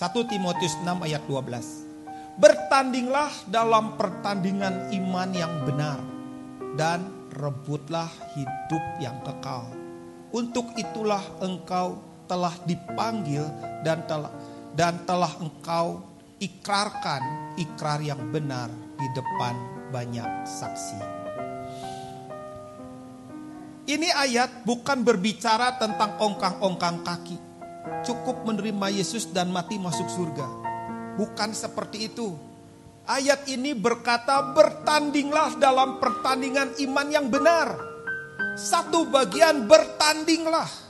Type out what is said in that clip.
1 Timotius 6 ayat 12. Bertandinglah dalam pertandingan iman yang benar dan rebutlah hidup yang kekal. Untuk itulah engkau telah dipanggil dan telah dan telah engkau ikrarkan ikrar yang benar di depan banyak saksi. Ini ayat bukan berbicara tentang ongkang-ongkang kaki. Cukup menerima Yesus dan mati masuk surga. Bukan seperti itu. Ayat ini berkata bertandinglah dalam pertandingan iman yang benar. Satu bagian bertandinglah